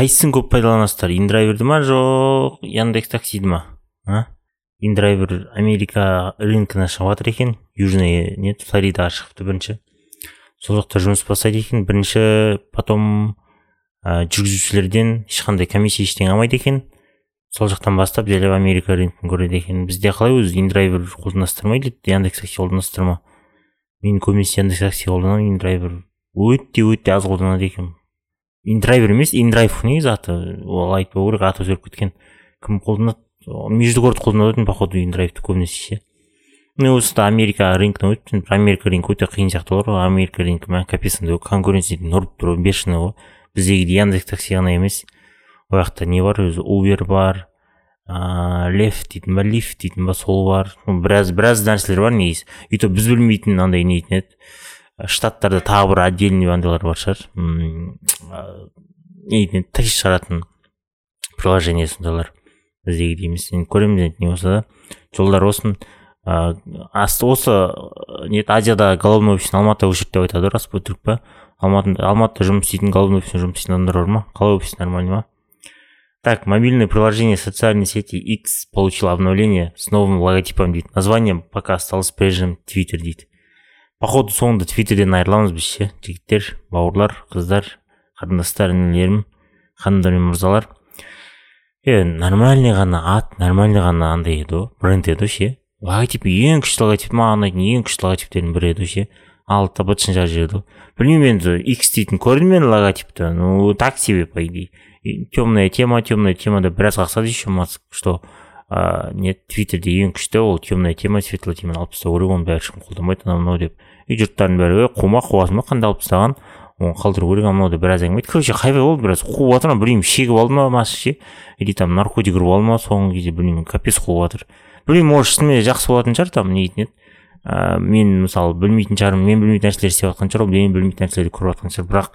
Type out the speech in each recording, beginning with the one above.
қайсысын көп пайдаланасыздар? Индрайверді ма? Жоқ. Яндекс таксиді ма? А? Индрайвер америка рынкына шығып жатыр екен. Южный не флоридаға шығыпты бірінші. Сол жақта жұмыс бастайды екен. Бірінші потом ә, жүргізушілерден ешқандай комиссия ештеңе алмайды екен. Сол жақтан бастап жайлап америка рынкін көреді екен. Бізде қалай өзі индрайвер қолданасыздар ма или яндекс такси қолданасыздар ма мен көбінесе яндекс такси қолданамын. Индрайвер өте өте аз қолданады екенмін индрайвер емес индрайв негізі аты ол айтпау керек аты өзгеріп кеткен кім қолданады? Междугород қолданатын походу индрайвті көбінесе ше. Ну осы америка рынкына өтіп америка рынкі өте қиын сияқты олар. Ғой америка рынкі мә капец конкуренция ұрып тұр бешеный ғой біздегідей яндекс такси ғана емес. Ол жақта не бар? Өзі убер бар ыыы лев дейтін ба лифт дейтін ба сол бар. Біраз біраз нәрселер бар негізі. И то біз білмейтін андай нетін еді. Штаттарда тағы бір отдельный андайлар бар шығар. Еді такси шығаратын приложение сондайлар біздегідей емес енді көреміз енді не болса да. Жолдар болсын. Асты осы не азияда головной офисін алматыда өшірді деп айтады рас па өтірік па алматыда алматыда жұмыс істейтін головной офисте жұмыс істейтін адамдар бар ма? Қалай офис нормальный ма? Так, мобильное приложение социальной сети X получило обновление с новым логотипом дейді. Названием пока осталось прежним твиттер дейді. Походу соңында твиттерден айырыламыз біз ше? Жігіттер бауырлар қыздар қарындастар інілерім ханымдар мен мырзалар. Е нормальный ғана ат нормальный ғана андай еді ғой бренд еді ғой ше? Логотипі ең күшті логотип маған ұнайтын ең күшті логотиптердің бірі еді ғой ше? Алты быт шынжақ жіберді ғой білмеймін енді икс дейтін көрдім мен логотипті? Ну так себе по идее. Темная тема темная темада біраз қақсады еще что ә, не твиттерде ең күшті ол темная тема светлая теманы алып тастау керек оны бәрі ешкім қолданбайды анау мынау деп. И жұрттардың бәрі қума қуасың ба қандай алып тастаған. Оны қалдыру керек анау деп біраз әңгіме айтты. Короче хайпай болды біраз. Қуып жатыр білмеймін шегіп алды ма масы ше или там наркотик ұрып алды ма соңғы кезде білмеймін капец қуып жатыр. Білмеймін может шынымен жақсы болатын шығар там нейтін еді. Ә, мен мысалы білмейтін шығармын мен білмейтін нәрселер істеп жатқан шығар мен білмейтін нәрселерді көріп жатқан шығар. Бірақ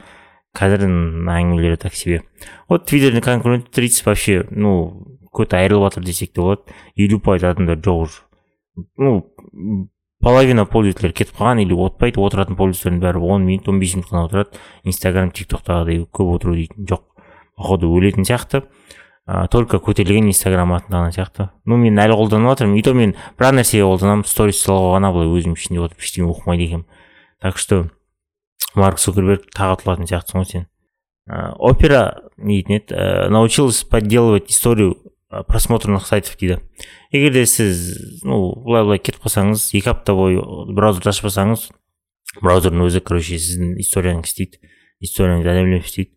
қазірдің әңгімелері так себе. Вот твиттердің конкурент тридцать вообще ну какой-то айырылып жатыр десек те болады. елу пайыз адамдар жоқ уже. Ну половина пользовательдер кетіп қалған или отпайды отыратын пользовательдердің бәрі он минут он бес минут қана отырады. Инстаграм тик тоқтағыдай көп отыру дейтін жоқ. Походу өлетін сияқты. Ә, только көтерілген инстаграм атындаған сияқты. Ну мен әлі қолданып жатырмын и то мен бір нәрсеге қолданамын. Сторис салуға ғана былай өзім ішінде отырып ештеңе оқымайды екенмін. Так что марк цукерберг тағы ұтылатын сияқтысың ғой сен. Опера дейтін еді. Ә, научилась подделывать историю просмотренных сайтов дейді егер де сіз ну былай былай кетіп қалсаңыз екі апта бойы браузерді ашпасаңыз браузердің өзі короче сіздің историяңызды істейді историяңызды әдемілеп істейді.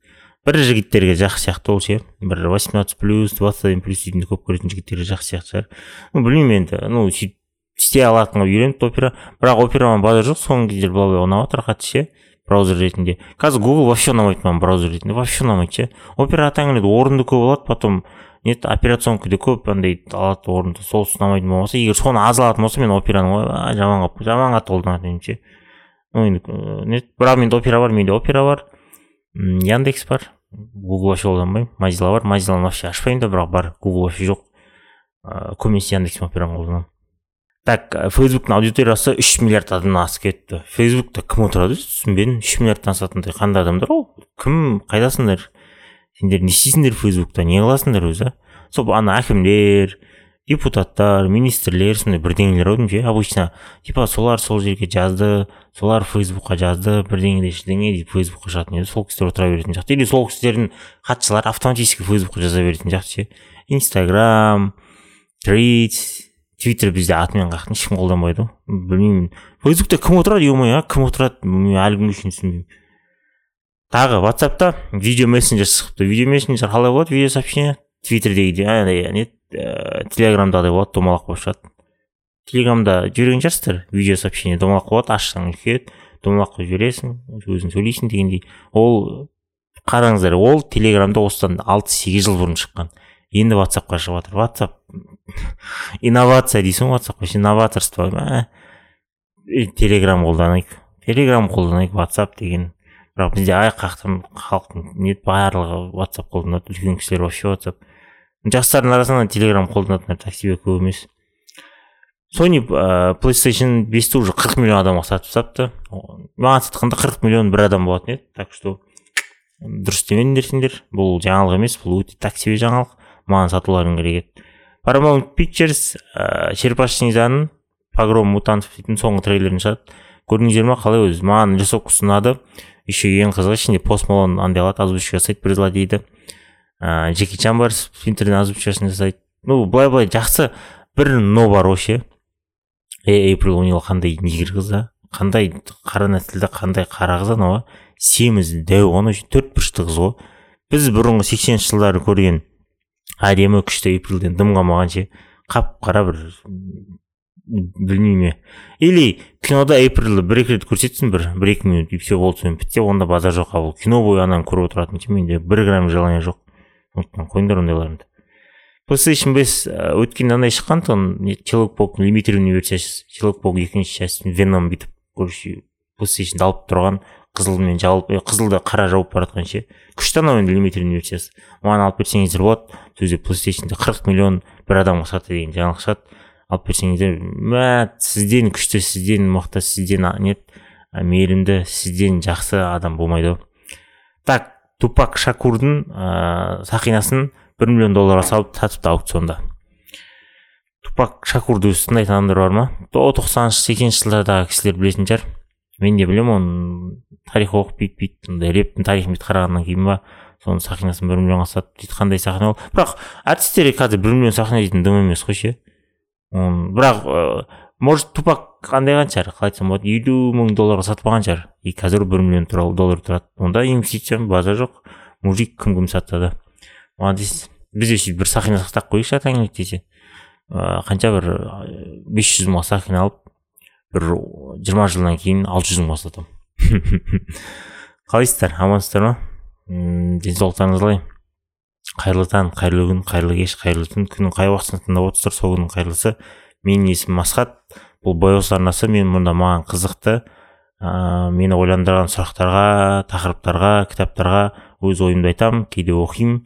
Бір жігіттерге жақсы сияқты ол ше бір восемнадцать плюс двадцать один плюс дейтін көп көретін жігіттерге жақсы сияқты шығар. Ну білмеймін енді ну сөйтіп істей алатынға үйреніпті опера. Бірақ операға базар жоқ соңғы кездері былай былай ұнап жатыр қатты ше браузер ретінде. Қазір гугл вообще ұнамайды маған браузер ретінде вообще ұнамайды ше. Опера атаң келеді орынды көп алады потом не операционка да көп андай алады орынды сол ұнамайтын болмаса егер соны аз алатын болса мен операны ой жаман жаман қатты қолданатын едім ше ну енді не бірақ менде опера бар менде опера бар яндекс бар гугл вообще қолданбаймын мазила бар мазиланы вообще ашпаймын да бірақ бар гугл вообще жоқ. Ыыы көбінесе яндекс операны қолданамын. Так фейсбуктың аудиториясы үш миллиард адамнан асып кетті. Фейсбукта кім отырады түсінбедім. Үш миллиардтан асатындай қандай адамдар ол? Кім қайдасыңдар? Сендер не істейсіңдер фейсбукта не қыласыңдар өзі сол ана әкімдер депутаттар министрлер сондай бірдеңелер ау деймін ше обычно типа солар сол жерге жазды солар фейсбукқа жазды бірдеңе ештеңе деп фейсбукқа шығатын еді сол кісілер отыра беретін сияқты или сол кісілердің хатшылары автоматически фейсбукқа жаза беретін сияқты ше инстаграм трит твиттер бізде атымен қақтың ешкім қолданбайды ғой білмеймін фейсбукта кім отырады е кім отырады әлі күнге шейін түсінбеймін тағы ватсапта видео мессенджер шығыпты видео мессенджер қалай болады? Видео сообщение? Твиттердегідей андай не телеграмдағыдай болады домалақ болып шығады. Телеграмда жіберген шығарсыздар видео сообщение домалақ болады ашсаң үлкейеді домалақ қылып жібересің өзің сөйлейсің дегендей. Ол қараңыздар ол телеграмда осыдан алты сегіз жыл бұрын шыққан. Енді ватсапқа шығып жатыр. Ватсап инновация дейсің ғой ватсапқа инноваторство телеграм қолданайық. Телеграм қолданайық ватсап деген бірақ бізде ай қақтым халықтың не барлығы ватсап қолданады үлкен кісілер вообще ватсап жастардың арасында телеграм қолданатындар так себе көп емес. Сони ә, playstation бесті уже қырық миллион адамға сатып тастапты маған сатқанда қырық миллион бір адам болатын еді. Так что дұрыс демедіңдер бұл жаңалық емес бұл өте так себе жаңалық. Маған сатуларың керек еді. Paramount pictures черепашный ниндзяның погром мутантов дейтін соңғы трейлерін шығарды. Көрдіңіздер ма қалай өзі? Маған рисовка ұнады еще ең қызығы ішінде пост андай қылады озвучка жасайды бір дейді. Ыыы джеки чан бар спинтердің озвучкасын жасайды. Ну былай былай жақсы. Бір но бар вообще. Ей эйприл о'нил қандай негр қыз а қандай қара нәсілді қандай қара қыз анау семіз дәу анау төрт бұрышты қыз ғой. Біз бұрынғы сексенінші жылдары көрген әдемі күшті эйприлден дым қалмаған ше қап қара бір білмеймін или кинода эйприлді бір екі рет көрсетсін бір бір екі минут и все болды сонымен бітсе онда базар жоқ. Ал кино бойы ананы көріп отыратын менде бір грамм желание жоқ. Сондықтан қойыңдар ондайларыңды PlayStation 5 өткен андай шыққан тұғын человек лимитированный версиясы человек паук екінші часть веном бүйтіп короче плейстейшнді алып тұрған қызылмен жауып қызылды қара жауып бара жатқан ше. Күшті анау енді лимитированный версиясы маған алып берсеңіздер болады сол жерде плейстейшнде қырық миллион бір адамға сатты деген жаңалық шығады. Алып берсеңіздер мә сізден күшті сізден мықты сізден не мейірімді сізден жақсы адам болмайды ғой так тупак шакурдың ыыы сақинасын бір миллион долларға салып сатыпты аукционда тупак шакурды өзі тыңдайтын адамдар бар ма? Тоқсаныншы сексенінші жылдардағы кісілер білетін шығар мен де білемін оны тарих оқып бүйтіп бүйтіп андай рэптің тарихын бүйтіп қарағаннан кейін ба соның сақинасын бір миллионға сатып дейді қандай сақина ол. Бірақ әртістерге қазір бір миллион сақина дейтін дым емес қой ше? Бірақ ә, может тупак қандай қылған шығар қалай айтсам болады елу мың долларға сатып алған шығар и қазір бір миллион доллар тұрады. Онда инвестиция база жоқ. Мужик кім кім сатады молодец біз де сөйтіп бір сақина сақтап қояйықшы атаң десе. Ә, қанша бір бес жүз мыңға сақина алып бір жиырма жылдан кейін алты жүз мыңға сатамын. Қалайсыздар? Амансыздар ма? Денсаулықтарыңыз қалай? Қайырлы таң қайырлы күн қайырлы кеш қайырлы түн. Күннің қай уақытысында тыңдап отырсыздар сол күннің қайырлысы. Менің есімім асхат бұл бояус арнасы. Мен мұнда маған қызықты ә, мені ойландырған сұрақтарға тақырыптарға кітаптарға өз ойымды айтамын. Кейде оқимын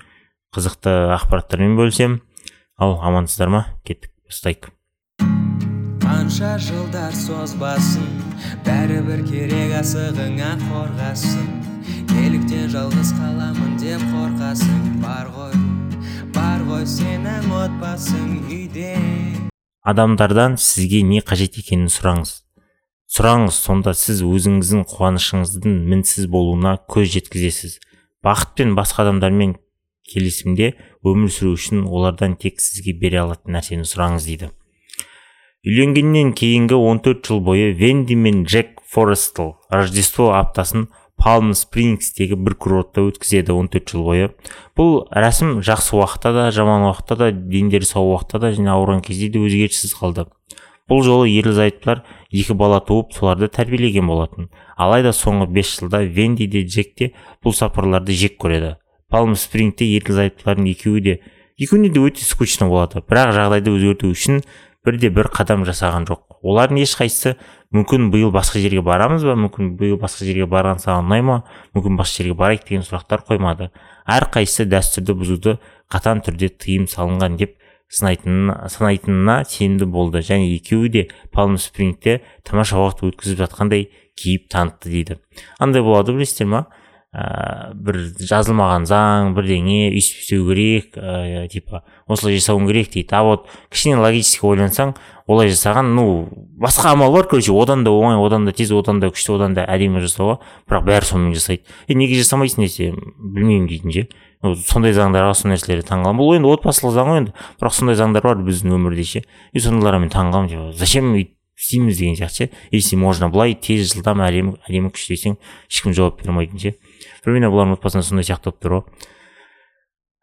қызықты ақпараттармен бөлісемін. Ал амансыздар ма? Кеттік бастайық қанша жылдар созбасын бәрібір керек асығыңа қорғасын. Жалғыз қаламын деп қорқасың? Бар ғой бар ғой сенің отбасың үйде. Адамдардан сізге не қажет екенін сұраңыз. Сұраңыз сонда сіз өзіңіздің қуанышыңыздың мінсіз болуына көз жеткізесіз. Бақыт пен басқа адамдармен келісімде өмір сүру үшін олардан тек сізге бере алатын нәрсені сұраңыз дейді. Үйленгеннен кейінгі 14 жыл бойы венди мен джек форестл рождество аптасын палм спрингстегі бір курортта өткізеді 14 жыл бойы. Бұл рәсім жақсы уақытта да жаман уақытта да дендері сау уақытта да және ауырған кезде де өзгеріссіз қалды. Бұл жолы ерлі зайыптылар екі бала туып соларды тәрбиелеген болатын. Алайда соңғы бес жылда венди де джек те бұл сапарларды жек көреді. Палм спрингте ерлі зайыптылардың екеуі де екеуіне де өте скучно болады. Бірақ жағдайды өзгерту үшін бірде бір қадам жасаған жоқ. Олардың ешқайсысы мүмкін биыл басқа жерге барамыз ба? Мүмкін биыл басқа жерге барған саған ұнай ма? Мүмкін басқа жерге барайық деген сұрақтар қоймады. Әрқайсысы дәстүрді бұзуды қатаң түрде тыйым салынған деп сынайтынына, санайтынына сенімді болды. Және екеуі де палм спрингте тамаша уақыт өткізіп жатқандай кейіп танытты дейді. Андай болады білесіздер ма ә, бір жазылмаған заң бірдеңе өйстіп істеу керек ә, типа осылай жасауың керек дейді. А вот кішкене логически ойлансаң олай жасаған ну басқа амал бар. Короче одан да оңай одан да тез одан да күшті одан да әдемі жасауға. Бірақ бәрі сонымен жасайды. Е неге жасамайсың десе білмеймін дейтін ше. Сондай заңдарға сондай нәрселерге таңқаламын бұл енді отбасылық заң ғой енді. Бірақ сондай заңдар бар біздің өмірде ше. И сондайларға мен таңқаламын типа зачем істейміз деген сияқты ше. Если можно былай тез жылдам әдемі әдемі күшті десең ешкім жауап бере алмайтын примерно бұлардың отбасында сондай сияқты болып тұр ғой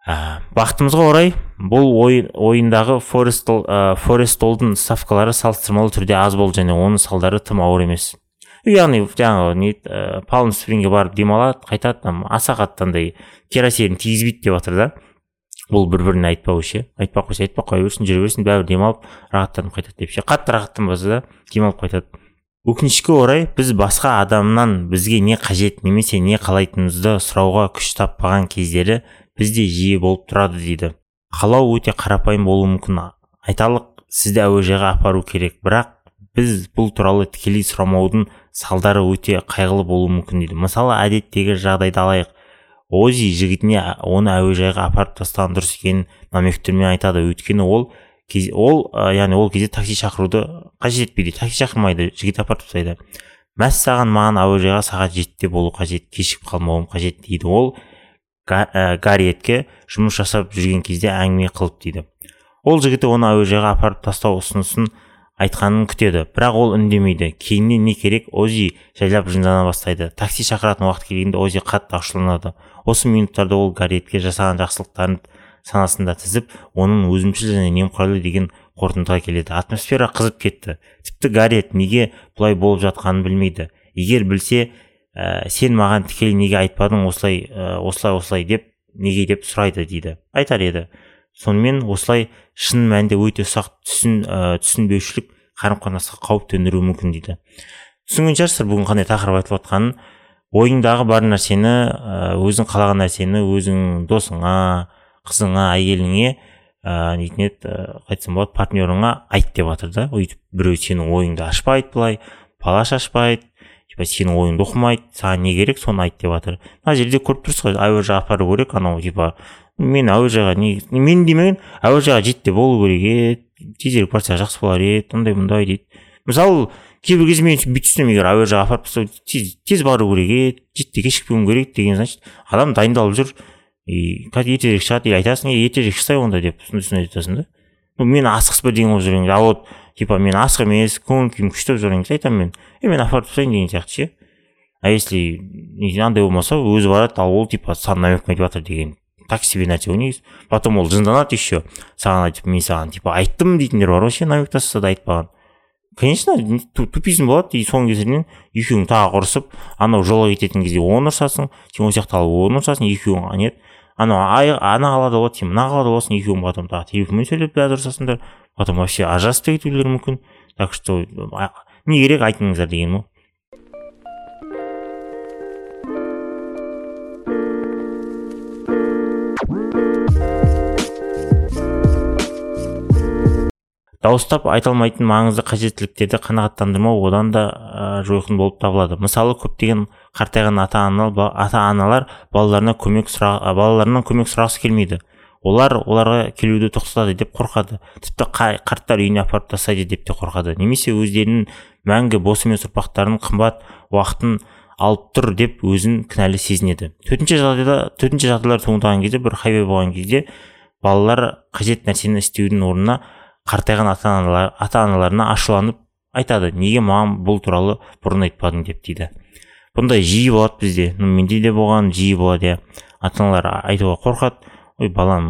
ә, бақытымызға орай бұл ойын, ойындағы форестол ә, форестолдың ставкалары салыстырмалы түрде аз болды және оның салдары тым ауыр емес. Яғни жаңағы не ә, палм спрингге барып демалады қайтады там аса қатты андай кері әсерін тигізбейді деп жатыр да. Бұл бір біріне айтпау ше айтпай қойса айтпай қоя берсін жүре берсін бәрібір демалып рахаттанып қайтады деп ше. Қатты рахаттанбаса да демалып қайтады. Өкінішке орай біз басқа адамнан бізге не қажет немесе не қалайтынымызды сұрауға күш таппаған кездері бізде жиі болып тұрады дейді. Қалау өте қарапайым болуы мүмкін. Айталық сізді әуежайға апару керек бірақ біз бұл туралы тікелей сұрамаудың салдары өте қайғылы болуы мүмкін дейді. Мысалы әдеттегі жағдайды алайық. Ози жігітіне оны әуежайға апарып тастаған дұрыс екенін намектермен айтады. Өйткені ол ол ә, яғни ол кезде такси шақыруды қажет етпейді. Такси шақырмайды жігіт апарып тастайды. Мәссаған маған әуежайға сағат жетіде болу қажет кешігіп қалмауым қажет дейді. Ол ә, гарриетке жұмыс жасап жүрген кезде әңгіме қылып дейді. Ол жігіті оны әуежайға апарып тастау ұсынысын айтқанын күтеді. Бірақ ол үндемейді. Кейіннен не керек? Ози жайлап жындана бастайды. Такси шақыратын уақыт келгенде ози қатты ашуланады. Осы минуттарда ол гарриетке жасаған жақсылықтарын санасында тізіп оның өзімшіл және немқұрайлы деген қорытындыға келеді. Атмосфера қызып кетті. Тіпті гарриет неге бұлай болып жатқанын білмейді. Егер білсе ә, сен маған тікелей неге айтпадың осылай ә, осылай осылай деп неге деп сұрайды дейді. Айтар еді. Сонымен осылай шын мәнінде өте ұсақ түсін ә, түсінбеушілік қарым қатынасқа қауіп төндіруі мүмкін дейді. Түсінген шығарсыздар бүгін қандай тақырып айтылып жатқанын ойыңдағы бар нәрсені ә, өзің қалаған нәрсені өзің досыңа қызыңа әйеліңе ыыы нетін еді қалай айтсам болады партнерыңа айт деп жатыр да. Өйтіп біреу сенің ойыңды ашпайды былай палаш ашпайды типа сенің ойыңды оқымайды саған не керек соны айт деп жатыр. Мына жерде көріп тұрсыз ғой әуежайға апару керек анау типа мен әуежайға не мен демеген әуежайға жетте болу керек еді тезірек барса жақсы болар еді андай мындай дейді. Мысалы кейбір кезде мен бүйтіп түсінемін егер әуежайға апарып тез, тез бару керек еді жетте кешікпеуім керек деген значит адам дайындалып жүр. И қазір ертерек шығады или айтасың е ертерек шықсай онда деп сондай айтасың да. Мен асығыс бірдеңе болып жүрген а вот типа мен асық емес көңіл күйім күшті болып жүрген кезде айтамын мен. Е мен апарып тастайын деген сияқты ше. А если андай болмаса өзі барады ал ол типа саған намекпен айтып жатыр деген так себе нәрсе ғой негізі. Потом ол жынданады еще. Саған айтып мен саған типа айттым дейтіндер бар ғой ше намек тастаса да айтпаған. Конечно тупизм болады. И соның кесірінен екеуің тағы ұрысып анау жолға кететін кезде оны ұрсасың сен ол жақта алып оны ұрсасың екеуің не анау ана қалада сен мына қалада боласың екеуің потом тағы телефонмен сөйлеп біраз ұрысасыңдар потом вообще ажырасып та кетулері мүмкін. Так что не керек айтыңыздар дегенім ғой. Дауыстап айта алмайтын маңызды қажеттіліктерді қанағаттандырмау одан да ә, жойқын болып табылады. Мысалы көптеген қартайған ата аналар ата аналар балаларына көмек сұра, балаларынан көмек сұрағысы келмейді. Олар оларға келуді тоқтатады деп қорқады. Тіпті қарттар үйіне апарып тастайды деп те қорқады. Немесе өздерінің мәңгі бос емес ұрпақтарының қымбат уақытын алып тұр деп өзін кінәлі сезінеді. Төтенше жағдайда төтенше жағдайлар туындаған кезде бір хайвей болған кезде балалар қажет нәрсені істеудің орнына қартайған ата аналар ата аналарына ашуланып айтады. Неге маған бұл туралы бұрын айтпадың? деп дейді. Бұндай жиі болады бізде. Менде де болған жиі болады иә. Ата аналар айтуға қорқады. Ой балам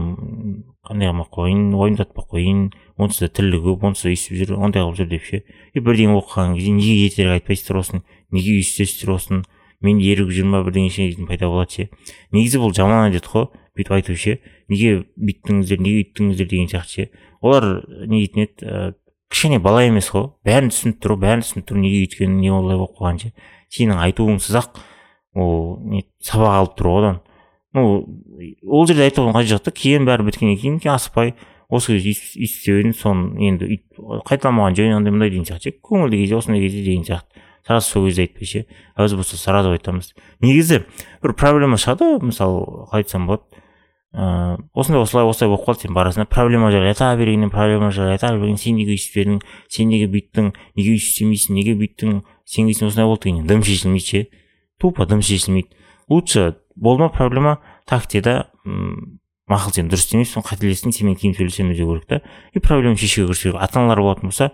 қандай қылмай қояйын уайымдатпай қояйын онсыз да тірлігі көп онсыз да өйстіп жүр ондай қылып жүр деп ше. И бірдеңе оқыған кезде неге ертерек айтпайсыздар осыны неге өйстесіздер осыны мен ерігіп жүр ма бірдеңе ше пайда болады ше. Негізі бұл жаман әдет қой бүйтіп айту ше. Неге бүйттіңіздер неге үйттіңіздер деген сияқты ше. Олар не дейтін еді кішкене бала емес қой. Бәрін түсініп тұр бәрін түсініп тұр неге өйткені не олай болып қалған ше. Сенің айтуыңсыз ақ ол не сабақ алып тұр ғой одан ну ол жерде айтудың қажеті жоқ та кейін бәрі біткеннен кейін асықпай осы едім соны енді қайталамаған жөн андай мындай деген сияқты ше көңілді кезде осындай кезде деген сияқты сразу сол кезде айтпай ше өзі болса сразу айтамыз негізі бір проблема шығады мысалы қалай айтсам болады ыыы осындай осылай осылай болып қалды сен барасың да. Проблема жайлы айта бергеннен проблема жайлы айта берген сен неге өйстіп сен неге бүйттің неге өйстіп істемейсің? Неге бүйттің сен келсең осындай болды деген дым шешілмейді ше? Тупо дым шешілмейді. Лучше болма проблема так де да мақұл сен дұрыс істемейсің қателестің сенімен кейін сөйлесеміз деу керек та. И проблема шешуге кірісу керек ата аналар болатын болса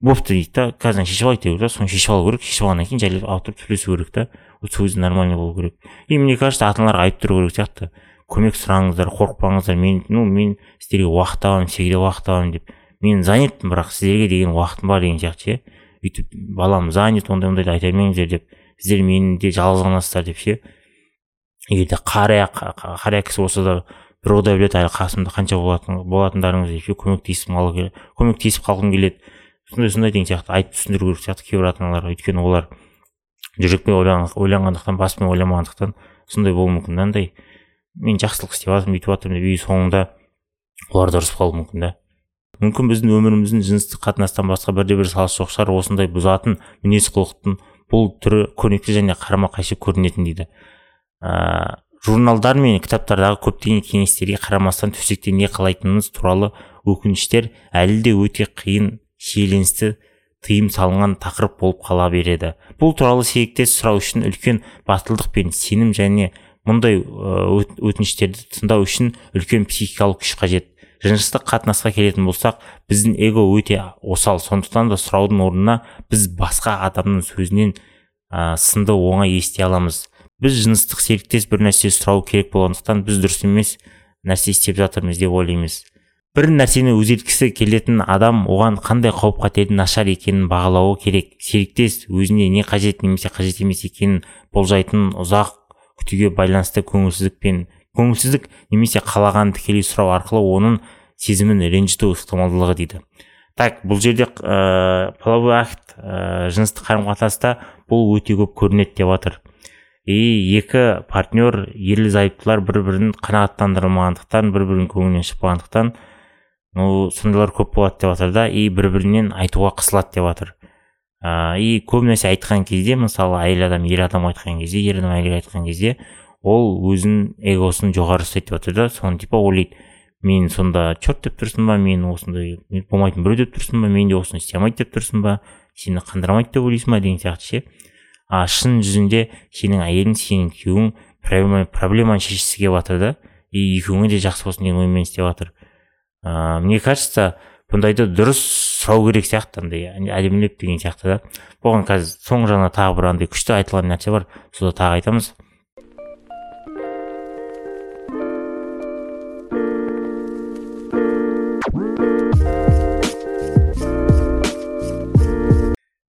бопты дейді да қазір шешіп алайық керек та соны шешіп алу керек. Шешіп алғаннан кейін жайлап отырып сөйлесу керек та. Сол кезде нормально болу керек. И мне кажется ата аналарға айтып тұру керек сияқты. Көмек сұраңыздар қорықпаңыздар мен ну мен сіздерге уақыт табамын всегда уақыт табамын деп. Мен занятпын бірақ сіздерге деген уақытым бар деген сияқты ше. Өйтіп балам занят ондай ондайды айта бермеңіздер деп. Сіздер мені де жалғыз қаласыздар деп ше. Егер де қария қария кісі болса да бір құдай біледі әлі қасымда қанша болатын болатындарыңыз деп ше. Көмектесіп көмектесіп қалғым келеді. Сондай сондай деген сияқты айтып түсіндіру керек сияқты кейбір ата аналарға өйткені олар жүрекпен ойланғандықтан баспен ойламағандықтан сондай болуы мүмкін да андай. Мен жақсылық істеп жатырмын бүйтіп жатырмын деп и соңында олар да ұрысып қалуы мүмкін да. Мүмкін біздің өміріміздің жыныстық қатынастан басқа бірде бір салысы жоқ шығар осындай бұзатын мінез құлықтың бұл түрі көрнекті және қарама қайшы көрінетін дейді. Ыыы журналдар мен кітаптардағы көптеген кеңестерге қарамастан төсекте не қалайтынымыз туралы өкініштер әлі де өте қиын шиеленісті тыйым салынған тақырып болып қала береді. Бұл туралы серіктес сұрау үшін үлкен батылдық пен сенім және мұндай өтініштерді тыңдау үшін үлкен психикалық күш қажет. Жыныстық қатынасқа келетін болсақ біздің эго өте осал. Сондықтан да сұраудың орнына біз басқа адамның сөзінен ә, сынды оңай ести аламыз. Біз жыныстық серіктес бір нәрсе сұрау керек болғандықтан біз дұрыс емес нәрсе істеп жатырмыз деп ойлаймыз. Бір нәрсені өзгерткісі келетін адам оған қандай қауіп қатердің нашар екенін бағалауы керек. Серіктес өзіне не қажет немесе қажет емес екенін болжайтын ұзақ күтуге байланысты көңілсіздік пен көңілсіздік немесе қалағанын тікелей сұрау арқылы оның сезімін ренжіту ықтималдылығы дейді. Так бұл жерде ә, половой акт ә, жыныстық қарым қатынаста бұл өте көп көрінеді деп жатыр и екі партнер ерлі зайыптылар бір бірін қанағаттандырмағандықтан бір бірінің көңілінен шықпағандықтан ну сондайлар көп болады деп жатыр да и бір бірінен айтуға қысылады деп жатыр ә, и нәрсе айтқан кезде мысалы әйел адам ер адам айтқан кезде ер адам әйелге айтқан кезде ол өзінің эгосын жоғары ұстайды деп жатыр да соны типа ойлайды. Мен сонда черт деп тұрсың ба? Мен осындай болмайтын біреу деп тұрсың ба? Мен де осыны істей алмайды деп тұрсың ба? Сені қандырамайды деп ойлайсың ба? деген сияқты ше. А шын жүзінде сенің әйелің сенің күйеуің проблема, проблеманы шешкісі келіп жатыр да и екеуіңе де жақсы болсын деген оймен істеп жатыр ыыы мне кажется бұндайды дұрыс сұрау керек сияқты андай әдемілеп деген сияқты да. Бұған қазір соңғы жағына тағы бір андай күшті айтылған нәрсе бар. Соны тағы айтамыз.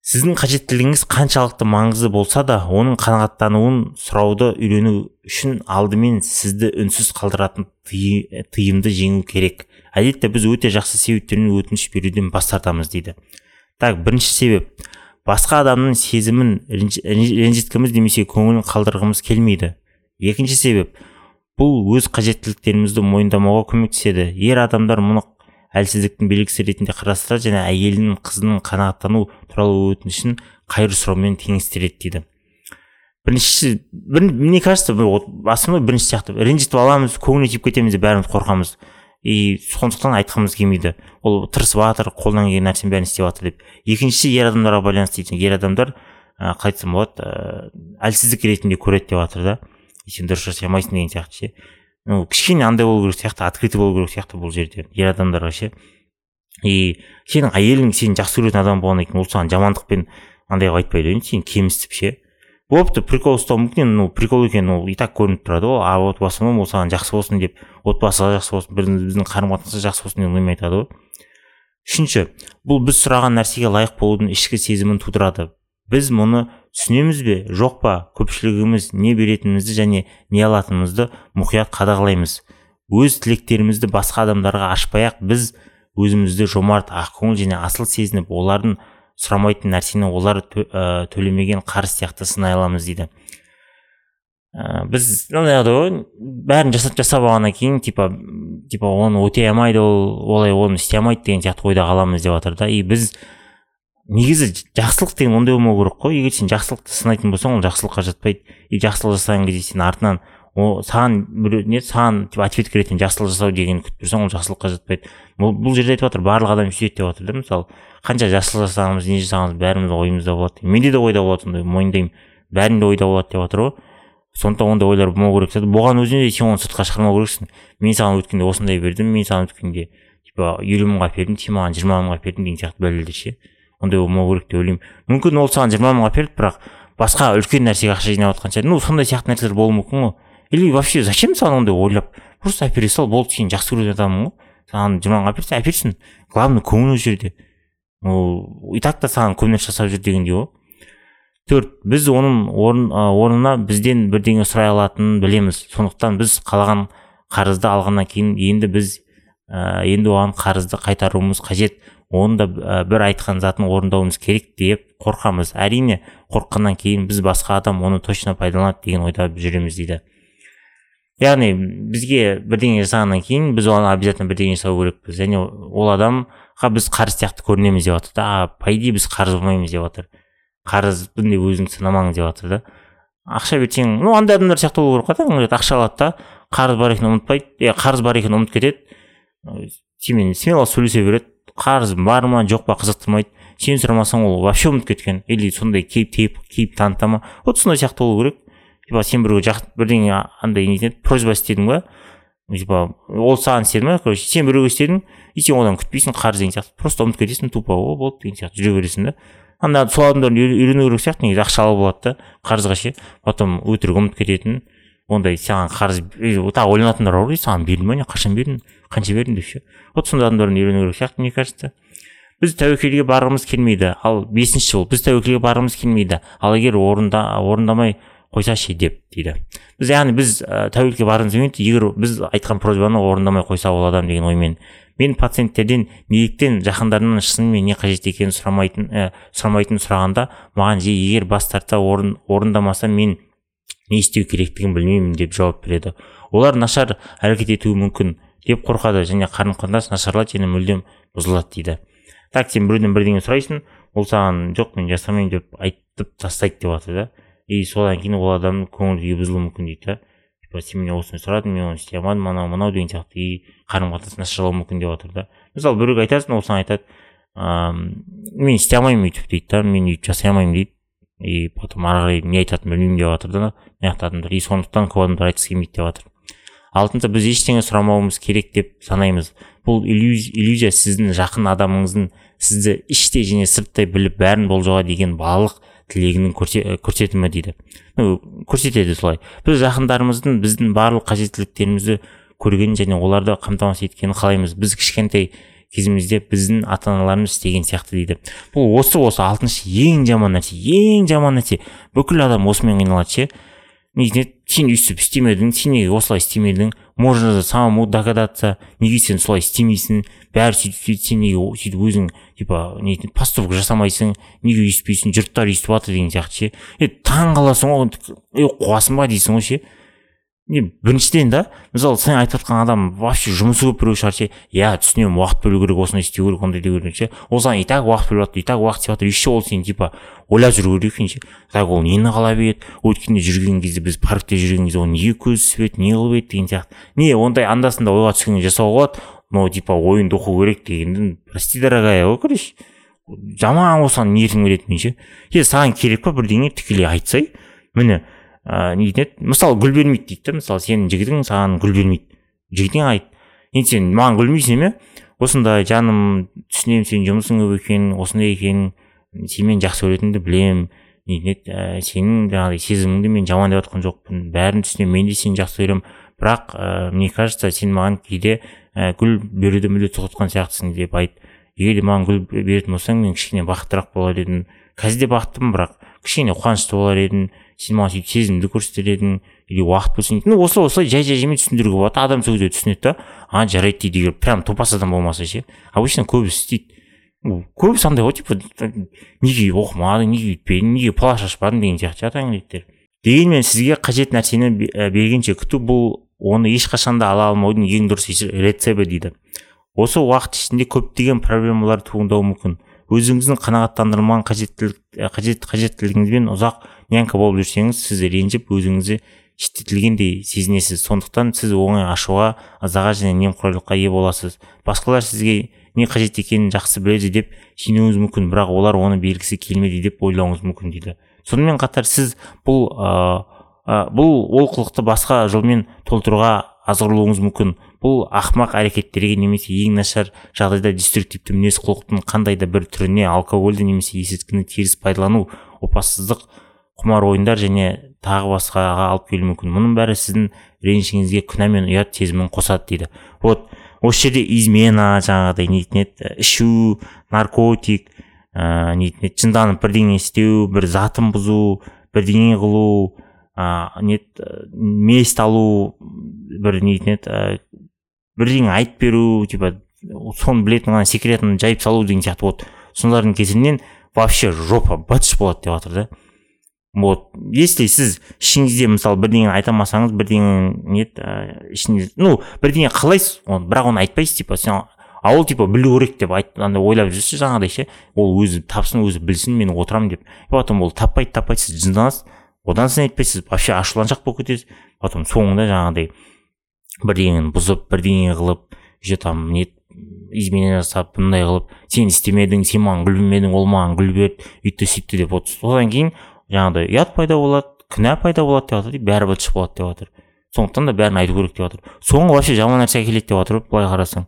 Сіздің қажеттілігіңіз қаншалықты маңызды болса да оның қанағаттануын сұрауды үйрену үшін алдымен сізді үнсіз қалдыратын тыйымды жеңу керек. Әдетте біз өте жақсы себептермен өтініш беруден бас тартамыз дейді. Так бірінші себеп. Басқа адамның сезімін ренжіткіміз немесе көңілін қалдырғымыз келмейді. Екінші себеп. Бұл өз қажеттіліктерімізді мойындамауға көмектеседі. Ер адамдар мұны әлсіздіктің белгісі ретінде қарастырады және әйелінің қызының қанағаттану туралы өтінішін қайыр сұраумен теңестіреді дейді. Біріншісі бір, мне кажется основной бірінші сияқты. Ренжітіп аламыз көңіліне тиіп кетеміз деп бәріміз қорқамыз. И сондықтан айтқымыз келмейді. Ол тырысып жатыр қолынан келген нәрсенің бәрін істеп жатыр деп. Екіншісі ер адамдарға байланысты дейді. Ер адамдар ә, қалай айтсам болады ә, әлсіздік ретінде көреді деп жатыр да. Сен дұрыс жасай алмайсың деген сияқты ше. Ну кішкене андай болу керек сияқты открытый болу керек сияқты бұл жерде ер адамдарға ше и сенің әйелің сені жақсы көретін адам болғаннан кейін ол саған жамандықпен андай қылып айтпайды ғой сені кемсітіп ше. Болыпты прикол ұстауы мүмкін ну прикол екені ол и так көрініп тұрады ғой. А отбасым ол саған жақсы болсын деп отбасыға жақсы болсын біздің қарым қатынасымыз жақсы болсын деп оймен айтады ғой. Үшінші бұл біз сұраған нәрсеге лайық болудың ішкі сезімін тудырады. Біз мұны түсінеміз бе? Жоқ па? Көпшілігіміз не беретінімізді және не алатынымызды мұқият қадағалаймыз. Өз тілектерімізді басқа адамдарға ашпай ақ біз өзімізді жомарт ақкөңіл және асыл сезініп олардың сұрамайтын нәрсені олар төлемеген қарыз сияқты сынай аламыз дейді. Ә, біз ғой бәрін жасап жасап алғаннан кейін типа типа оны өтей алмайды ол олай оны істей алмайды деген сияқты ойда қаламыз деп жатыр да. И біз негізі жақсылық деген ондай болмау керек қой. Егер сен жақсылықты сынайтын болсаң ол жақсылыққа жатпайды. И жақсылық жасаған кезде сен артынан о саған біреу не саған типа ответ ретінде жақсылық жасау дегенді күтіп тұрсаң ол жақсылыққа жатпайды. Бұл, бұл жерде айтып жатыр барлық адам сөйтеді деп жатыр да мысалы. Қанша жақсылық жасағанымыз не жасағанымыз бәріміз ойымызда болады. Менде де ойда болады сондай мойындаймын. Бәрінде ойда болады деп жатыр ғой сондықтан ондай ойлар болмау керек болған өзінде де сен оны сыртқа шығармау керексің. Мен саған өткенде осындай бердім мен саған өткенде типа елу мыңға әпердім сен маған жиырма мыңға әпердің деген сияқты дәлелдер ше. Ондай болмау керек деп ойлаймын. Мүмкін ол саған жиырма мыңға берді бірақ басқа үлкен нәрсеге ақша жинап жатқан шығар ну сондай сияқты нәрселер болуы мүмкін ғой. Или вообще зачем саған ондай ойлап? Просто әпере сал болды сен жақсы көретін адамың ғой. Саған жиырма мыңға әперсе әперсін главное көңіл ол жерде. Ол и так та саған көп нәрсе жасап жүр дегендей ғой. Төрт біз оның орын, орнына бізден бірдеңе сұрай алатынын білеміз. Сондықтан біз қалаған қарызды алғаннан кейін енді біз ә, енді оған қарызды қайтаруымыз қажет. Оны да бір айтқан затын орындауымыз керек деп қорқамыз. Әрине қорыққаннан кейін біз басқа адам оны точно пайдаланады деген ойда жүреміз дейді. Яғни бізге бірдеңе жасағаннан кейін біз оған обязательно бірдеңе жасау керекпіз. Және ол адамға біз қарыз сияқты көрінеміз деп жатыр да. А по идее біз қарыз болмаймыз деп жатыр. Қарызбын деп өзіңді санамаңыз деп жатыр да. Ақша берсең ну андай адамдар сияқты болу керек қой да. Ақша алады да. Қарыз бар екенін ұмытпайды. Е қарыз бар екенін ұмытып кетеді. Сенімен смело сөйлесе береді. Қарыз бар ма жоқ па қызықтырмайды. Сен сұрамасаң ол вообще ұмытып кеткен. Или сондай кейіп кейіп таныта ма? Вот сондай сияқты болу керек. Типа сен біреуге бірдеңе андай не просьба істедің ба? Типа ол саған істеді ма? Короче сен біреуге істедің и сен одан күтпейсің қарыз деген сияқты. Просто ұмытып кетесің тупо о болды деген сияқты жүре бересің да. Анда сол адамдардан үйрену керек сияқты негізі ақша алуға болады да қарызға ше. Потом өтірік ұмытып кететін. Ондай саған қарыз тағы ойланатындар бар ғой саған бердім ба не қашан бердім қанша бердім деп ше вот сондай адамдардан үйрену керек сияқты мне кажется. Біз тәуекелге барғымыз келмейді ал бесінші жол біз тәуекелге барғымыз келмейді ал егер орында орындамай қойса ше деп дейді. Біз яғни біз ә, тәуекелге барғымыз келмейді егер біз айтқан просьбаны орындамай қойса ол адам деген оймен. Мен пациенттерден неліктен жақындарымнан шынымен не қажет екенін сұрамайтын ә, сұрамайтынын сұрағанда маған жиі егер бас тартса орын, орындамаса мен не істеу керектігін білмеймін деп жауап береді. Олар нашар әрекет етуі мүмкін деп қорқады және қарым қатынас нашарлайды және мүлдем бұзылады дейді. Так сен біреуден бірдеңе сұрайсың ол саған жоқ мен жасамаймын деп айтып тастайды деп жатыр да и содан кейін ол адамның көңіл күйі бұзылуы мүмкін дейді. Да типа сен менен осыны сұрадың мен оны істей алмадым анау мынау деген сияқты. И қарым қатынас нашарлауы мүмкін деп жатыр да мысалы біреуге айтасың ол саған айтады ыыы мен істей алмаймын өйтіп дейді да мен өйтіп жасай алмаймын дейді. И потом ары қарай не айтатынын білмеймін деп жатыр да мына жақта адамдар и сондықтан көп адамдар айтқысы келмейді деп жатыр алтыншы біз ештеңе сұрамауымыз керек деп санаймыз бұл иллюзия сіздің жақын адамыңыздың сізді іштей және сырттай біліп бәрін болжауға деген балалық тілегінің көрсетімі дейді ну көрсетеді солай біз жақындарымыздың біздің барлық қажеттіліктерімізді көргенін және оларды қамтамасыз еткенін қалаймыз біз кішкентай кезімізде біздің ата аналарымыз істеген сияқты дейді. Бұл осы осы алтыншы ең жаман нәрсе ең жаман нәрсе. Бүкіл адам осымен қиналады ше? Негізінен сен өйстіп істемедің сен неге осылай істемедің? Можно самому догадаться неге сен солай істемейсің? Бәрі сөйтіп сөйтіп сен неге сөйтіп өзің типа не поступок жасамайсың неге өйстпейсің жұрттар өйстіп жатыр деген сияқты ше? Е таң қаласың ғой е қуасың ба дейсің ғой ше? Не біріншіден да? Мысалы сен айтып жатқан адам вообще жұмысы көп біреу шығар ше? Иә түсінемін уақыт бөлу керек осыны істеу керек ондай деу керек ше? Ол саған и так уақыт бөліп жатыр и так уақыт істеп жатыр еще ол сен типа ойлап жүру керек екен ше? Так ол нені қалап еді? Өткенде жүрген кезде біз паркте жүрген кезде ол неге көзі түсіп еді не қылып еді деген сияқты. Не ондай анда санда ойға түскенде жасауға болады но типа ойынды оқу керек дегенді прости дорогая ғой короче жаман осыған нетім келеді ше? Е саған керек па бірдеңе тікелей айтсай. Міне ыыы не еді мысалы гүл бермейді дейді да мысалы сенің жігітің саған гүл бермейді. Жігітіңе айт. Енді сен маған гүл бермейсің иә осындай жаным түсінемін сенің жұмысың көп екенін осындай екенін сенімен жақсы көретініңді білемін. Не еді ә, сенің жаңағыдай сезіміңді мен жаман деп жатқан жоқпын. Бәрін түсінемін мен де сені жақсы көремін. Бірақ ә, мне кажется сен маған кейде ә, гүл беруді мүлде тоқтатқан сияқтысың деп айт. Егер де маған гүл беретін болсаң мен кішкене бақыттырақ болар едім. Қазір де бақыттымын бірақ кішкене қуанышты болар едім. Сен маған сөйтіп сезімді көрсетер едің или уақыт бөлсең ну осылай осылай жай жай жаймен түсіндіруге болады адам сол кезде түсінеді да. А жарайды дейді егер прям топас адам болмаса ше. Обычно көбісі істейді көбісі андай ғой типа неге оқымадың? Неге өйтпедің неге плаш ашпадың? деген сияқты жатыр әңгімеліктер дегенмен сізге қажет нәрсені бергенше күту бұл оны ешқашан да ала алмаудың ең дұрыс рецебі дейді. Осы уақыт ішінде көптеген проблемалар туындауы мүмкін. Өзіңіздің қанағаттандырылмаған қажеттілік қажет қажеттілігіңізбен ұзақ нянька болып жүрсеңіз сіз ренжіп өзіңізді шеттетілгендей сезінесіз. Сондықтан сіз оңай ашуға ызаға және немқұрайлыққа ие боласыз. Басқалар сізге не қажет екенін жақсы біледі деп сенуіңіз мүмкін бірақ олар оны бергісі келмейді деп ойлауыңыз мүмкін дейді. Сонымен қатар сіз бұл ә, бұл олқылықты басқа жолмен толтыруға азғырылуыңыз мүмкін. Бұл ақымақ әрекеттерге немесе ең нашар жағдайда деструктивті мінез құлықтың қандай да бір түріне алкогольді немесе есірткіні теріс пайдалану опасыздық құмар ойындар және тағы басқаға алып келуі мүмкін. Мұның бәрі сіздің ренішіңізге күнә мен ұят сезімін қосады дейді. Вот осы жерде измена жаңағыдай нетін еді ішу наркотик ыыы нетін еді жынданып бірдеңе істеу бір затын бұзу бірдеңе қылу ыыы не месть алу бір нетін еді бірдеңе айтып беру типа соны білетін ғана секретін жайып салу деген сияқты. Вот солардың кесірінен вообще жопа бытыш болады деп жатыр да. Вот. Если сіз ішіңізде мысалы бірдеңені айта алмасаңыз бірдеңе не ішіңіз ну бірдеңе қалайсыз оны бірақ оны айтпайсыз типа сен а ол типа білу керек деп андай ойлап жүрсіз жаңағыдай ше ол өзі тапсын өзі білсін мен отырамын деп. Потом ол таппайды таппайды сіз жынданасыз. Одан сын етпейсіз вообще ашуланшақ болып кетесіз. Потом соңында жаңағыдай бірдеңені бұзып бірдеңе қылып уже там не изменение жасап мындай қылып сен істемедің сен маған гүл бермедің ол маған гүл берді үйтті сөйтті деп вот содан кейін жаңағыдай ұят пайда болады күнә пайда болады деп жатыр бәрі быт болады деп жатыр. Сондықтан да бәрін айту керек деп жатыр. Соңы вообще жаман нәрсе әкеледі деп жатыр былай қарасаң.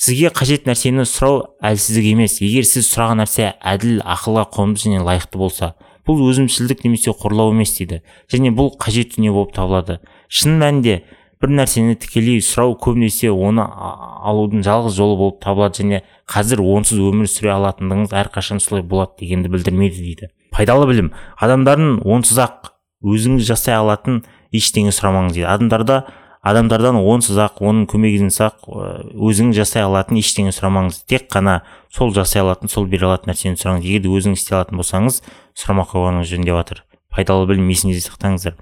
Сізге қажет нәрсені сұрау әлсіздік емес. Егер сіз сұраған нәрсе әділ ақылға қонымды және лайықты болса бұл өзімшілдік немесе қорлау емес дейді. Және бұл қажет дүние болып табылады. Шын мәнінде бір нәрсені тікелей сұрау көбінесе оны алудың жалғыз жолы болып табылады және қазір онсыз өмір сүре алатындығыңыз әрқашан солай болады дегенді білдірмейді дейді. Пайдалы білім. Адамдардың онсыз ақ өзіңіз жасай алатын ештеңе сұрамаңыз дейді. Адамдарда адамдардан онсыз ақ оның көмегінсіз ақ өзіңіз жасай алатын ештеңе сұрамаңыз. Тек қана сол жасай алатын сол бере алатын нәрсені сұраңыз. Егер өзіңіз істей алатын болсаңыз сұрамай қойғаныңыз жөн деп жатыр пайдалы білім есіңізде сақтаңыздар.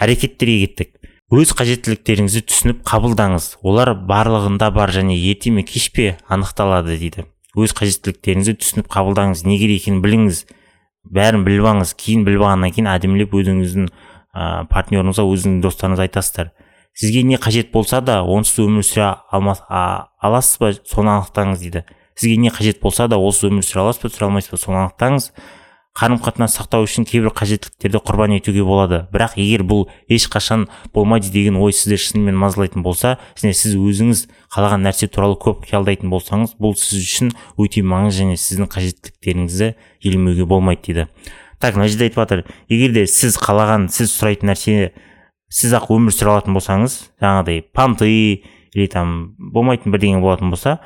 Әрекеттерге кеттік. Өз қажеттіліктеріңізді түсініп қабылдаңыз. Олар барлығында бар және ерте ме кеш пе анықталады дейді. Өз қажеттіліктеріңізді түсініп қабылдаңыз. Не керек екенін біліңіз. Бәрін біліп алыңыз. Кейін біліп алғаннан кейін әдемілеп өзіңіздің ә, партнеріңізға өзіңіздің достарыңызға айтасыздар. Сізге не қажет болса да онсыз өмір сүре алмас, а, аласыз ба соны анықтаңыз дейді. Сізге не қажет болса да онсыз өмір сүре аласыз ба сүре алмайсыз ба соны анықтаңыз. Қарым қатынас сақтау үшін кейбір қажеттіліктерді құрбан етуге болады. Бірақ егер бұл ешқашан болмайды деген ой сізді шынымен мазалайтын болса және сіз өзіңіз қалаған нәрсе туралы көп қиялдайтын болсаңыз бұл сіз үшін өте маңызды және сіздің қажеттіліктеріңізді елемеуге болмайды дейді. Так мына жерде айтып жатыр. Егер де сіз қалаған сіз сұрайтын нәрсе сіз ақ өмір сүре алатын болсаңыз жаңағыдай понты или там болмайтын бірдеңе болатын болса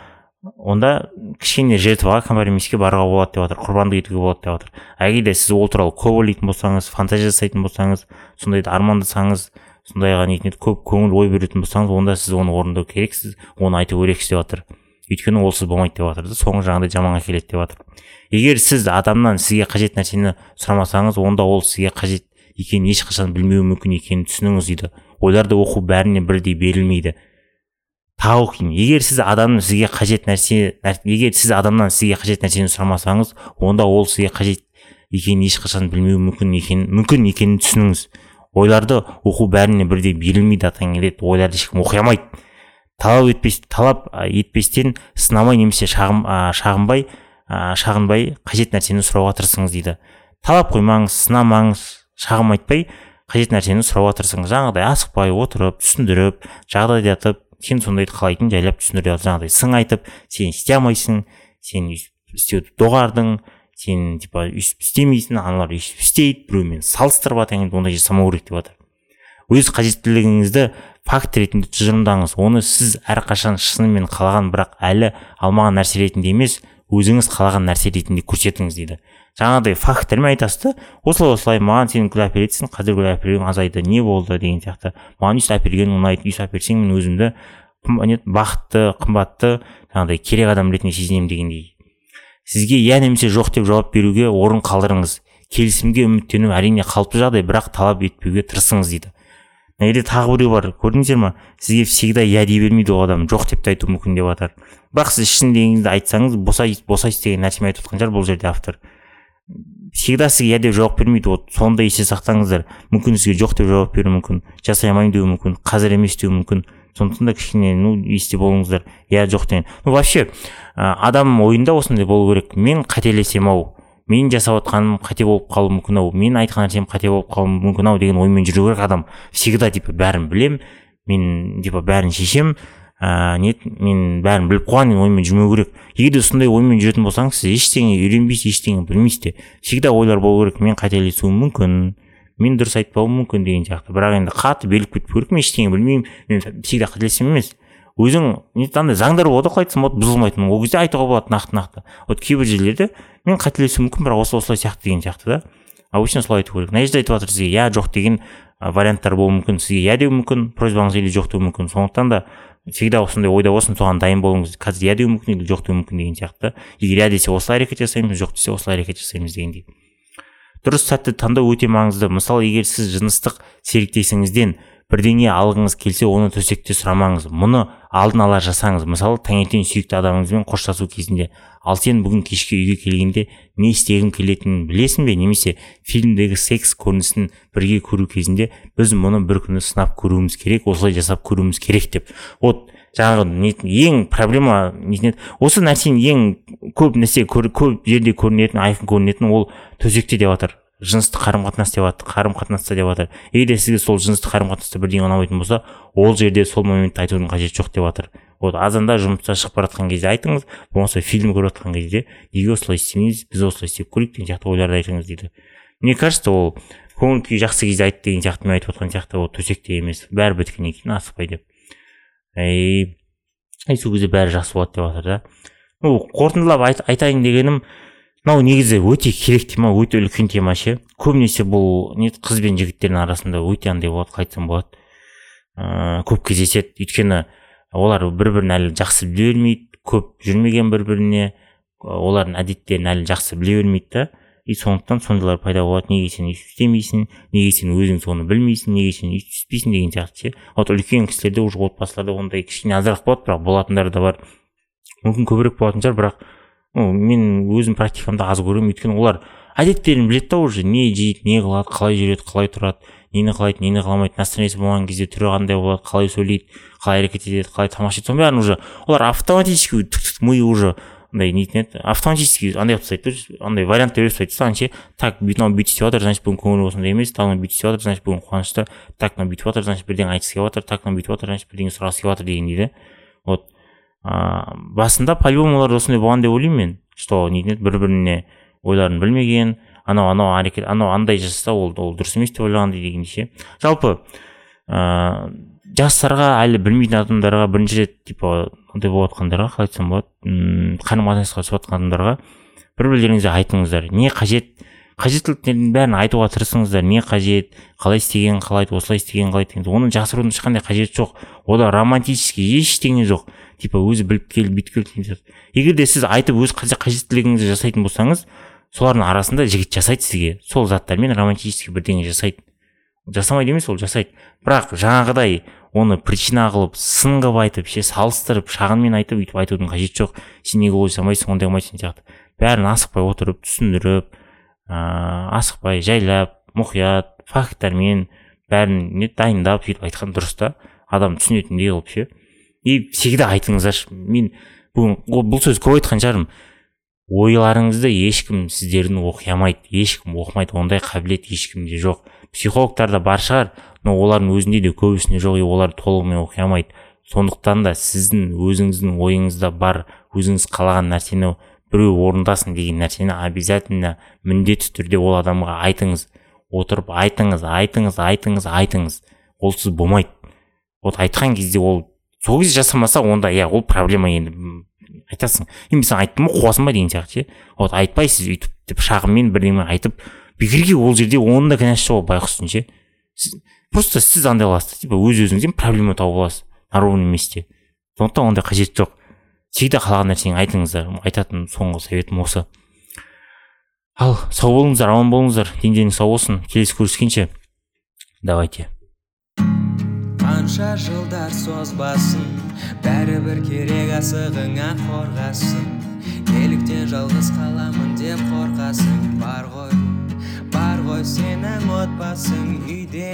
онда кішкене жертваға компромисске баруға болады деп жатыр құрбандық етуге болады деп жатыр егер сіз ол туралы көп ойлайтын болсаңыз фантазия жасайтын болсаңыз сондайды армандасаңыз сондайға нетін көп көңіл ой беретін болсаңыз онда сіз оны орындау керексіз оны айту керексіз деп жатыр өйткені ол сіз болмайды деп жатыр да соңы жаңағыдай жаманға келеді деп жатыр егер сіз адамнан сізге қажет нәрсені сұрамасаңыз онда ол сізге қажет екенін ешқашан білмеуі мүмкін екенін түсініңіз дейді. Ойларды оқу бәріне бірдей берілмейді. Тағы оқиын егер сіз адамның сізге қажет нәрсе егер сіз адамнан сізге қажет нәрсені сұрамасаңыз онда ол сізге қажет екенін ешқашан білмеуі мүмкін екенін мүмкін екенін түсініңіз. Ойларды оқу бәріне бірдей берілмейді атаң келеді. Ойларды ешкім оқи алмайды талап етпес талап етпестен сынамай немесе шағым, ә, шағынбай ә, шағынбай қажет нәрсені сұрауға тырысыңыз дейді. Талап қоймаңыз сынамаңыз шағым айтпай қажет нәрсені сұрауға тырысыңыз. Жаңағыдай асықпай отырып түсіндіріп жағдай айтып сен сондайды қалайтын жайлап түсіндіре жаңағыдай сын айтып сен істей алмайсың сен істеуді доғардың сен типа өйстіп істемейсің аналар өйстіп істейді біреумен салыстырып жатыр ондай жасамау керек деп жатыр өз қажеттілігіңізді факт ретінде тұжырымдаңыз. Оны сіз әрқашан шынымен қалаған бірақ әлі алмаған нәрсе ретінде емес өзіңіз қалаған нәрсе ретінде көрсетіңіз дейді. Жаңағыдай факттермен айтасыз да осылай осылай маған сен гүл әперетін қазір гүл әперуің азайды не болды деген сияқты. Маған үй әпергенің ұнайды үй әперсең мен өзімді бақытты қымбатты жаңағыдай керек адам ретінде сезінемін дегендей. Сізге иә немесе жоқ деп жауап беруге орын қалдырыңыз. Келісімге үміттену әрине қалыпты жағдай бірақ талап етпеуге тырысыңыз дейді. Мына жерде тағы біреу бар көрдіңіздер ма? Сізге всегда иә дей бермейді ол адам жоқ деп те айтуы мүмкін деп жатыр бірақ сіз шын айтсаңыз босайсыз босайсыз деген нәрсені айтып жатқан шығар бұл жерде автор. Всегда сізге иә деп жауап бермейді. Вот соны да есте сақтаңыздар. Мүмкін сізге жоқ деп жауап беруі мүмкін. Жасай алмаймын деуі мүмкін. Қазір емес деуі мүмкін. Сондықтан да кішкене ну есте болыңыздар. Иә жоқ деген. Ну вообще адам ойында осындай болу керек. Мен қателесемін ау. Менің жасап жатқаным қате болып қалуы мүмкін ау. Менің айтқан нәрсем қате болып қалуы мүмкін ау деген оймен жүру керек адам. Всегда типа бәрін білем. Мен типа бәрін шешем. Ә, не мен бәрін біліп қойған оймен жүрмеу керек. Егер де сондай оймен жүретін болсаңыз сіз ештеңе үйренбейсіз ештеңе білмейсіз де всегда ойлар болу керек. Мен қателесуім мүмкін мен дұрыс айтпауым мүмкін деген сияқты. Бірақ енді қатты беріліп кетпеу керек мен ештеңе білмеймін. Мен всегда қателесемін емес. Өзің андай заңдар болады ғой айтсам болады бұзылмайтын. Ол кезде айтуға болады нақты нақты. Вот кейбір жерлерде мен қателесуім мүмкін бірақ осы осылай сияқты деген сияқты да. Обычно солай айту керек. Мына жерде айтып жатыр сізге иә жоқ деген варианттар болуы мүмкін. Сізге иә деуі мүмкін просьбаңыз или жоқ деуі мүмкін. Сондықтан да всегда осындай ойда болсын соған дайын болыңыз. Қазір иә деуі мүмкін или жоқ деуі мүмкін деген сияқты. Егер иә десе осылай әрекет жасаймыз жоқ десе осылай әрекет жасаймыз дегендей дұрыс сәтті таңдау өте маңызды. Мысалы егер сіз жыныстық серіктесіңізден бірдеңе алғыңыз келсе оны төсекте сұрамаңыз. Мұны алдын ала жасаңыз. Мысалы таңертең сүйікті адамыңызбен қоштасу кезінде ал сен бүгін кешке үйге келгенде не істегің келетінін білесің бе? немесе фильмдегі секс көрінісін бірге көру кезінде біз мұны бір күні сынап көруіміз керек осылай жасап көруіміз керек деп. Вот жаңағы ең проблема нетін осы нәрсенің ең көп нәрсе көп жерде көрінетін айқын көрінетін ол төсекте деп жатыр жыныстық қарым қатынас деп жатыр қарым қатынаста деп жатыр егер сізге сол жыныстық қарым қатынаста бірдеңе ұнамайтын болса ол жерде сол моментте айтудың қажеті жоқ деп жатыр вот азанда жұмыстан шығып бара жатқан кезде айтыңыз болмаса фильм көріп жатқан кезде неге осылай істемейсіз біз осылай істеп көрейік деген сияқты ойларды айтыңыз дейді. Мне кажется ол көңіл күйі жақсы кезде айт деген сияқты мен айтып отқан сияқты ол төсекте емес бәрі біткеннен кейін асықпай деп. Ей сол кезде бәрі жақсы болады деп жатыр да. Ну қорытындылап айтайын дегенім мынау негізі өте керек тема өте үлкен тема ше. Көбінесе бұл не қыз бен жігіттердің арасында өте андай болады қалай айтсам болады. Ыыы көп кездеседі. Өйткені олар бір бірін әлі жақсы біле бермейді көп жүрмеген бір біріне олардың әдеттерін әлі жақсы біле бермейді да. И сондықтан сондайлар пайда болады. Неге сен өйтіп істемейсің неге сен өзің соны білмейсің неге сен өйтіп істейсің деген сияқты ше. Вот үлкен кісілерде уже отбасыларда ондай кішкене азырақ болады бірақ болатындар да бар. Мүмкін көбірек болатын шығар бірақ мен өзім практикамда аз көремін өйткені олар әдеттерін біледі да уже не жейді не қылады қалай жүреді қалай тұрады нені қалайды нені қаламайды настроениесі болған кезде түрі қандай болады қалай сөйлейді қалай әрекет етеді қалай тамақ ішеді соның бәрін уже олар автоматически миы уже андай нетін еді автоматически андай қылып тастайды андай вариант беріп тастайды саған ше так мынау бүйтіп істеп жатыр значит бүгін көңілі осындай емес мынау бүйтіп істеп жатыр значит бүгін қуанышты так мынау бүйтіп жатыр значит бірдеңе айтқысы келіп жатыр так мынау бүйтіп жатыр значит бірдеңе сұрағысы келіп жатыр дегендей да вот. Ыыы басында по любому олар осындай болған деп ойлаймын мен. Что бір біріне ойларын білмеген анау анау әрекет анау андай жасаса ол ол дұрыс емес деп ойлағандай дегендей ше жалпы ыыы жастарға әлі білмейтін адамдарға бірінші рет типа ондай болып жатқандарға қалай айтсам болады қарым қатынасқа түсіп жатқан адамдарға бір бірлеріңізге айтыңыздар. Не қажет қажеттіліктердің бәрін айтуға тырысыңыздар. Не қажет қалай істеген қалайды осылай істеген қалайды деген оны жасырудың ешқандай қажеті жоқ. Ода романтический ештеңе жоқ. Типа өзі біліп келді бүйтіп сияқты егер де сіз айтып өз қажеттілігіңізді жасайтын болсаңыз солардың арасында жігіт жасайды сізге. Сол заттармен романтический бірдеңе жасайды. Жасамайды емес ол жасайды. Бірақ жаңағыдай оны причина қылып сын қылып айтып ше салыстырып шағынмен айтып өйтіп айтудың қажеті жоқ. Сен неге олай жасамайсың ондай қылмайсың сияқты. Бәрін асықпай отырып түсіндіріп ыыы асықпай жайлап мұқият фактармен бәрін не дайындап сөйтіп айтқан дұрыс та адам түсінетіндей қылып ше. И всегда айтыңыздаршы мен бүгін бұл сөз көп айтқан шығармын. Ойларыңызды ешкім сіздердің оқи алмайды ешкім оқымайды ондай қабілет ешкімде жоқ. Психологтарда бар шығар но олардың өзінде де көбісінде жоқ и олар толығымен оқи алмайды сондықтан да сіздің өзіңіздің ойыңызда бар өзіңіз қалаған нәрсені біреу орындасын деген нәрсені обязательно міндетті түрде ол адамға айтыңыз. Отырып айтыңыз айтыңыз айтыңыз айтыңыз. Олсыз болмайды. Вот айтқан кезде ол сол кезде жасамаса онда иә ол проблема енді. Айтасың. Е мен саған айттым ғой қуасың ба деген сияқты ше. Вот айтпайсыз өйтіп деп шағыммен бірдеме айтып бекерге ол жерде оның да кінәсі жоқ байғұстың ше. Просто сіз андай қыласыз типа өз өзіңізден проблема тауып аласыз. На ровном месте. Сондықтан ондай қажет жоқ. Всегда қалаған нәрсеңді айтыңыздар айтатын соңғы советім осы. Ал сау болыңыздар аман болыңыздар дендеріңіз сау болсын келесі көріскенше давайте. Қанша жылдар созбасын бәрібір керек асығыңа қорғасын. Неліктен жалғыз қаламын деп қорқасың бар ғой бар ғой сенің отбасың үйде.